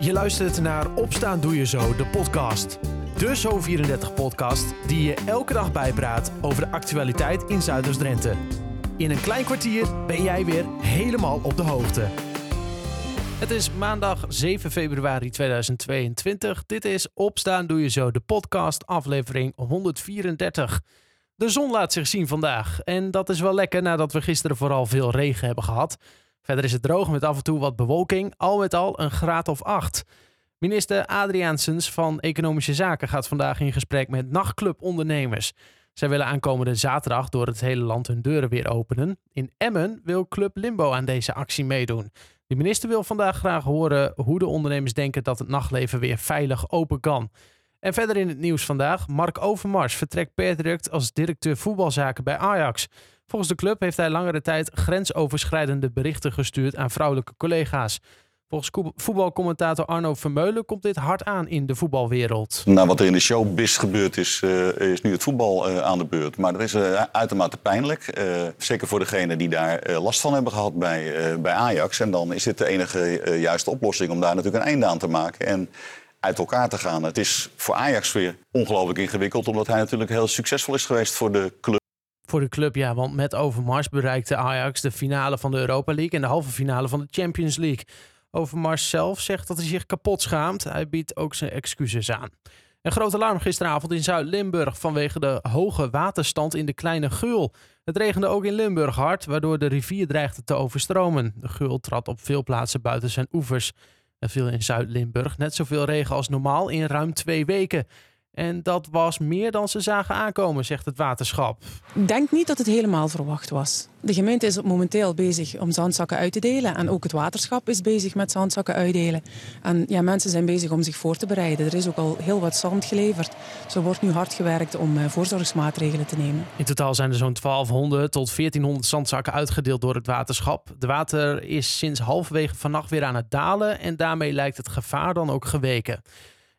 Je luistert naar Opstaan Doe Je Zo, de podcast. De Zo34-podcast die je elke dag bijpraat over de actualiteit in Zuiders-Drenthe. In een klein kwartier ben jij weer helemaal op de hoogte. Het is maandag 7 februari 2022. Dit is Opstaan Doe Je Zo, de podcast, aflevering 134. De zon laat zich zien vandaag en dat is wel lekker nadat we gisteren vooral veel regen hebben gehad. Verder is het droog met af en toe wat bewolking, al met al een graad of 8. Minister Adriaansens van Economische Zaken gaat vandaag in gesprek met nachtclubondernemers. Zij willen aankomende zaterdag door het hele land hun deuren weer openen. In Emmen wil Club Limbo aan deze actie meedoen. De minister wil vandaag graag horen hoe de ondernemers denken dat het nachtleven weer veilig open kan. En verder in het nieuws vandaag, Mark Overmars vertrekt per direct als directeur voetbalzaken bij Ajax. Volgens de club heeft hij langere tijd grensoverschrijdende berichten gestuurd aan vrouwelijke collega's. Volgens voetbalcommentator Arno Vermeulen komt dit hard aan in de voetbalwereld. Nou, wat er in de showbiz gebeurd is, uh, is nu het voetbal uh, aan de beurt. Maar dat is uh, uitermate pijnlijk. zeker voor degenen die daar last van hebben gehad bij, bij Ajax. En dan is dit de enige juiste oplossing om daar natuurlijk een einde aan te maken. En uit elkaar te gaan. Het is voor Ajax weer ongelooflijk ingewikkeld, omdat hij natuurlijk heel succesvol is geweest voor de club. Voor de club, ja, want met Overmars bereikte Ajax de finale van de Europa League en de halve finale van de Champions League. Overmars zelf zegt dat hij zich kapot schaamt. Hij biedt ook zijn excuses aan. Een groot alarm gisteravond in Zuid-Limburg vanwege de hoge waterstand in de Kleine Geul. Het regende ook in Limburg hard, waardoor de rivier dreigde te overstromen. De Geul trad op veel plaatsen buiten zijn oevers. Er viel in Zuid-Limburg net zoveel regen als normaal in ruim twee weken. En dat was meer dan ze zagen aankomen, zegt het waterschap. Ik denk niet dat het helemaal verwacht was. De gemeente is momenteel bezig om zandzakken uit te delen. En ook het waterschap is bezig met zandzakken uitdelen. En ja, mensen zijn bezig om zich voor te bereiden. Er is ook al heel wat zand geleverd. Zo wordt nu hard gewerkt om eh, voorzorgsmaatregelen te nemen. In totaal zijn er zo'n 1200 tot 1400 zandzakken uitgedeeld door het waterschap. De water is sinds halverwege vannacht weer aan het dalen. En daarmee lijkt het gevaar dan ook geweken.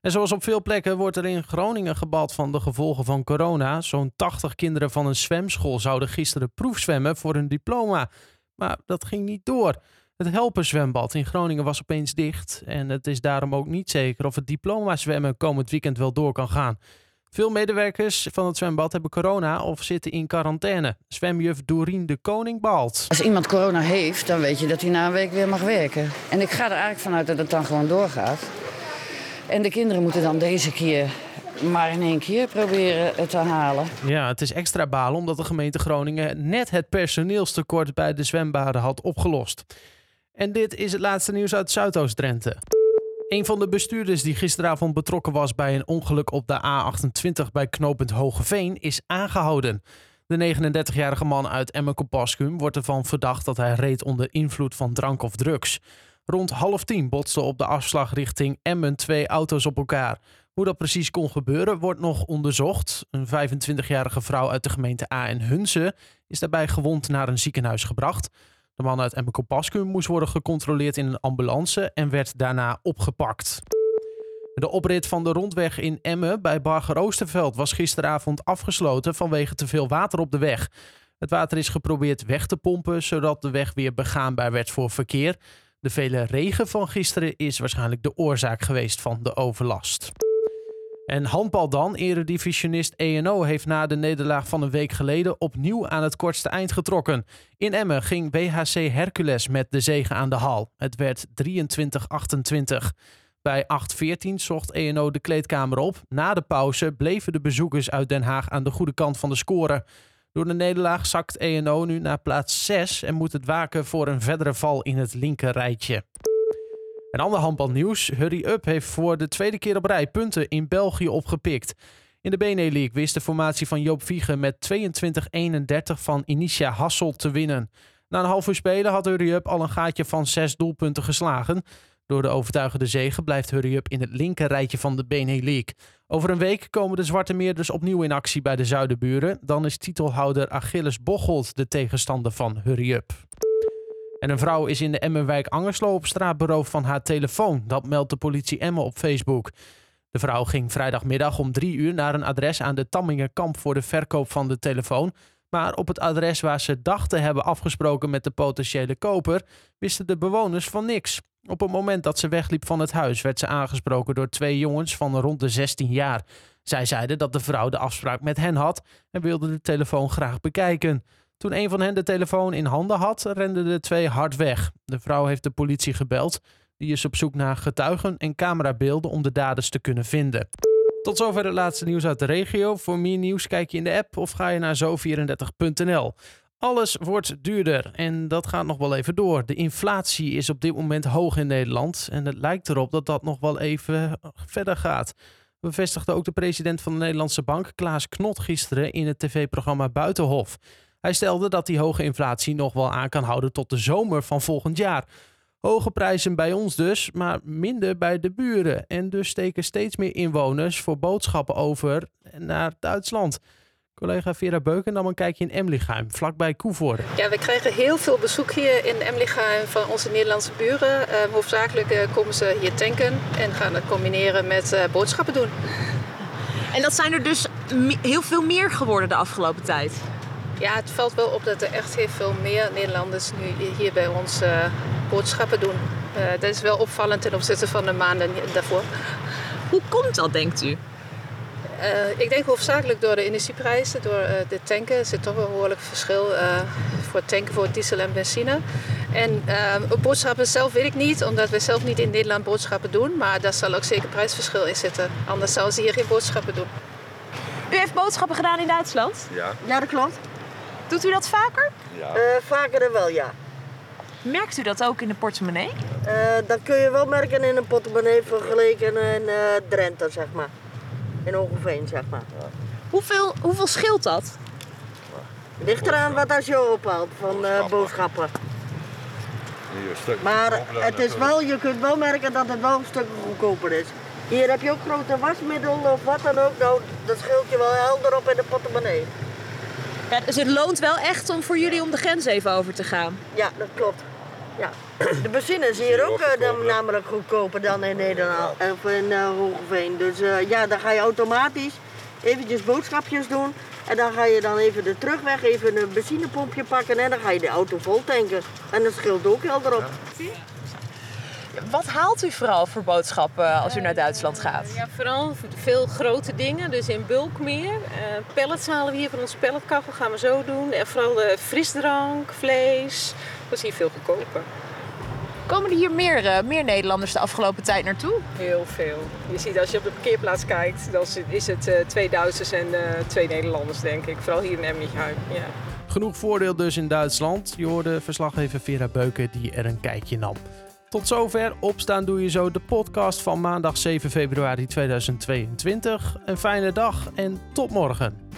En zoals op veel plekken wordt er in Groningen gebald van de gevolgen van corona. Zo'n 80 kinderen van een zwemschool zouden gisteren proefzwemmen voor hun diploma. Maar dat ging niet door. Het helperzwembad in Groningen was opeens dicht. En het is daarom ook niet zeker of het diploma zwemmen komend weekend wel door kan gaan. Veel medewerkers van het zwembad hebben corona of zitten in quarantaine. Zwemjuf Dorien de Koning baalt. Als iemand corona heeft, dan weet je dat hij na een week weer mag werken. En ik ga er eigenlijk vanuit dat het dan gewoon doorgaat. En de kinderen moeten dan deze keer maar in één keer proberen te halen. Ja, het is extra balen omdat de gemeente Groningen net het personeelstekort bij de zwembaden had opgelost. En dit is het laatste nieuws uit Zuidoost-Drenthe. Een van de bestuurders die gisteravond betrokken was bij een ongeluk op de A28 bij knooppunt Hogeveen is aangehouden. De 39-jarige man uit Emmen-Compascum wordt ervan verdacht dat hij reed onder invloed van drank of drugs. Rond half tien botsten op de afslag richting Emmen twee auto's op elkaar. Hoe dat precies kon gebeuren wordt nog onderzocht. Een 25-jarige vrouw uit de gemeente A en Hunze is daarbij gewond naar een ziekenhuis gebracht. De man uit Emmen moest worden gecontroleerd in een ambulance en werd daarna opgepakt. De oprit van de rondweg in Emmen bij Barger Oosterveld was gisteravond afgesloten vanwege te veel water op de weg. Het water is geprobeerd weg te pompen zodat de weg weer begaanbaar werd voor verkeer. De vele regen van gisteren is waarschijnlijk de oorzaak geweest van de overlast. En handbal dan. Eredivisionist ENO heeft na de nederlaag van een week geleden opnieuw aan het kortste eind getrokken. In Emmen ging BHC Hercules met de zegen aan de hal. Het werd 23-28. Bij 8-14 zocht ENO de kleedkamer op. Na de pauze bleven de bezoekers uit Den Haag aan de goede kant van de score. Door de nederlaag zakt ENO nu naar plaats 6 en moet het waken voor een verdere val in het linker rijtje. Een ander handbalnieuws. Hurry Up heeft voor de tweede keer op rij punten in België opgepikt. In de League wist de formatie van Joop Viegen met 22-31 van Initia Hassel te winnen. Na een half uur spelen had Hurry Up al een gaatje van zes doelpunten geslagen. Door de overtuigende zegen blijft Hurry Up in het linker rijtje van de League. Over een week komen de Zwarte Meerders opnieuw in actie bij de Zuidenburen. Dan is titelhouder Achilles Bocholt de tegenstander van Hurry Up. En een vrouw is in de Emmenwijk Angerslo op straat beroofd van haar telefoon. Dat meldt de politie Emmen op Facebook. De vrouw ging vrijdagmiddag om drie uur naar een adres aan de Tammingerkamp voor de verkoop van de telefoon. Maar op het adres waar ze dachten hebben afgesproken met de potentiële koper, wisten de bewoners van niks. Op het moment dat ze wegliep van het huis werd ze aangesproken door twee jongens van rond de 16 jaar. Zij zeiden dat de vrouw de afspraak met hen had en wilde de telefoon graag bekijken. Toen een van hen de telefoon in handen had, renden de twee hard weg. De vrouw heeft de politie gebeld. Die is op zoek naar getuigen en camerabeelden om de daders te kunnen vinden. Tot zover het laatste nieuws uit de regio. Voor meer nieuws kijk je in de app of ga je naar zo34.nl. Alles wordt duurder en dat gaat nog wel even door. De inflatie is op dit moment hoog in Nederland en het lijkt erop dat dat nog wel even verder gaat. Bevestigde ook de president van de Nederlandse Bank, Klaas Knot, gisteren in het tv-programma Buitenhof. Hij stelde dat die hoge inflatie nog wel aan kan houden tot de zomer van volgend jaar. Hoge prijzen bij ons dus, maar minder bij de buren. En dus steken steeds meer inwoners voor boodschappen over naar Duitsland. Collega Vera Beuken nam een kijkje in Emlichheim, vlakbij Koevoorde. Ja, we krijgen heel veel bezoek hier in Emlichheim van onze Nederlandse buren. Uh, hoofdzakelijk uh, komen ze hier tanken en gaan het combineren met uh, boodschappen doen. En dat zijn er dus heel veel meer geworden de afgelopen tijd? Ja, het valt wel op dat er echt heel veel meer Nederlanders nu hier bij ons boodschappen doen. dat is wel opvallend ten opzichte van de maanden daarvoor. Hoe komt dat, denkt u? Uh, ik denk hoofdzakelijk door de energieprijzen, door uh, de tanken. Er zit toch wel een behoorlijk verschil uh, voor tanken voor diesel en benzine. En boodschappen zelf weet ik niet, omdat we zelf niet in Nederland boodschappen doen. Maar daar zal ook zeker prijsverschil in zitten. Anders zouden ze hier geen boodschappen doen. U heeft boodschappen gedaan in Duitsland? Ja. Ja, dat klopt. Doet u dat vaker? Ja. vaker dan wel, ja. Merkt u dat ook in de portemonnee? dat kun je wel merken in een portemonnee vergeleken in Drenthe, zeg maar in Hogeveen, zeg maar. Ja. Hoeveel, hoeveel scheelt dat? Ligt eraan wat als je ophaalt van uh, boodschappen. Maar het is wel, je kunt wel merken dat het wel een stuk goedkoper is. Hier heb je ook grote wasmiddel of wat dan ook. Nou, dat scheelt je wel helder op in de portemonnee. Ja, dus het loont wel echt om voor jullie om de grens even over te gaan? Ja, dat klopt. Ja. De benzine is hier ook uh, dan, namelijk goedkoper dan in Nederland of in uh, Hogeveen. Dus uh, ja, dan ga je automatisch eventjes boodschapjes doen. En dan ga je dan even de terugweg, even een benzinepompje pakken en dan ga je de auto vol tanken. En dat scheelt ook heel erop. Ja. Wat haalt u vooral voor boodschappen als u naar Duitsland gaat? Ja, vooral veel grote dingen, dus in bulk meer. Uh, pellets halen we hier van ons pelletkachel, gaan we zo doen. En vooral uh, frisdrank, vlees, dat is hier veel goedkoper. Komen er hier meer, uh, meer Nederlanders de afgelopen tijd naartoe? Heel veel. Je ziet als je op de parkeerplaats kijkt, dan is het uh, twee Duitsers en uh, twee Nederlanders, denk ik. Vooral hier in Emmichheim. Ja. Genoeg voordeel dus in Duitsland. Je hoorde verslaggever Vera Beuken die er een kijkje nam. Tot zover. Opstaan doe je zo de podcast van maandag 7 februari 2022. Een fijne dag en tot morgen.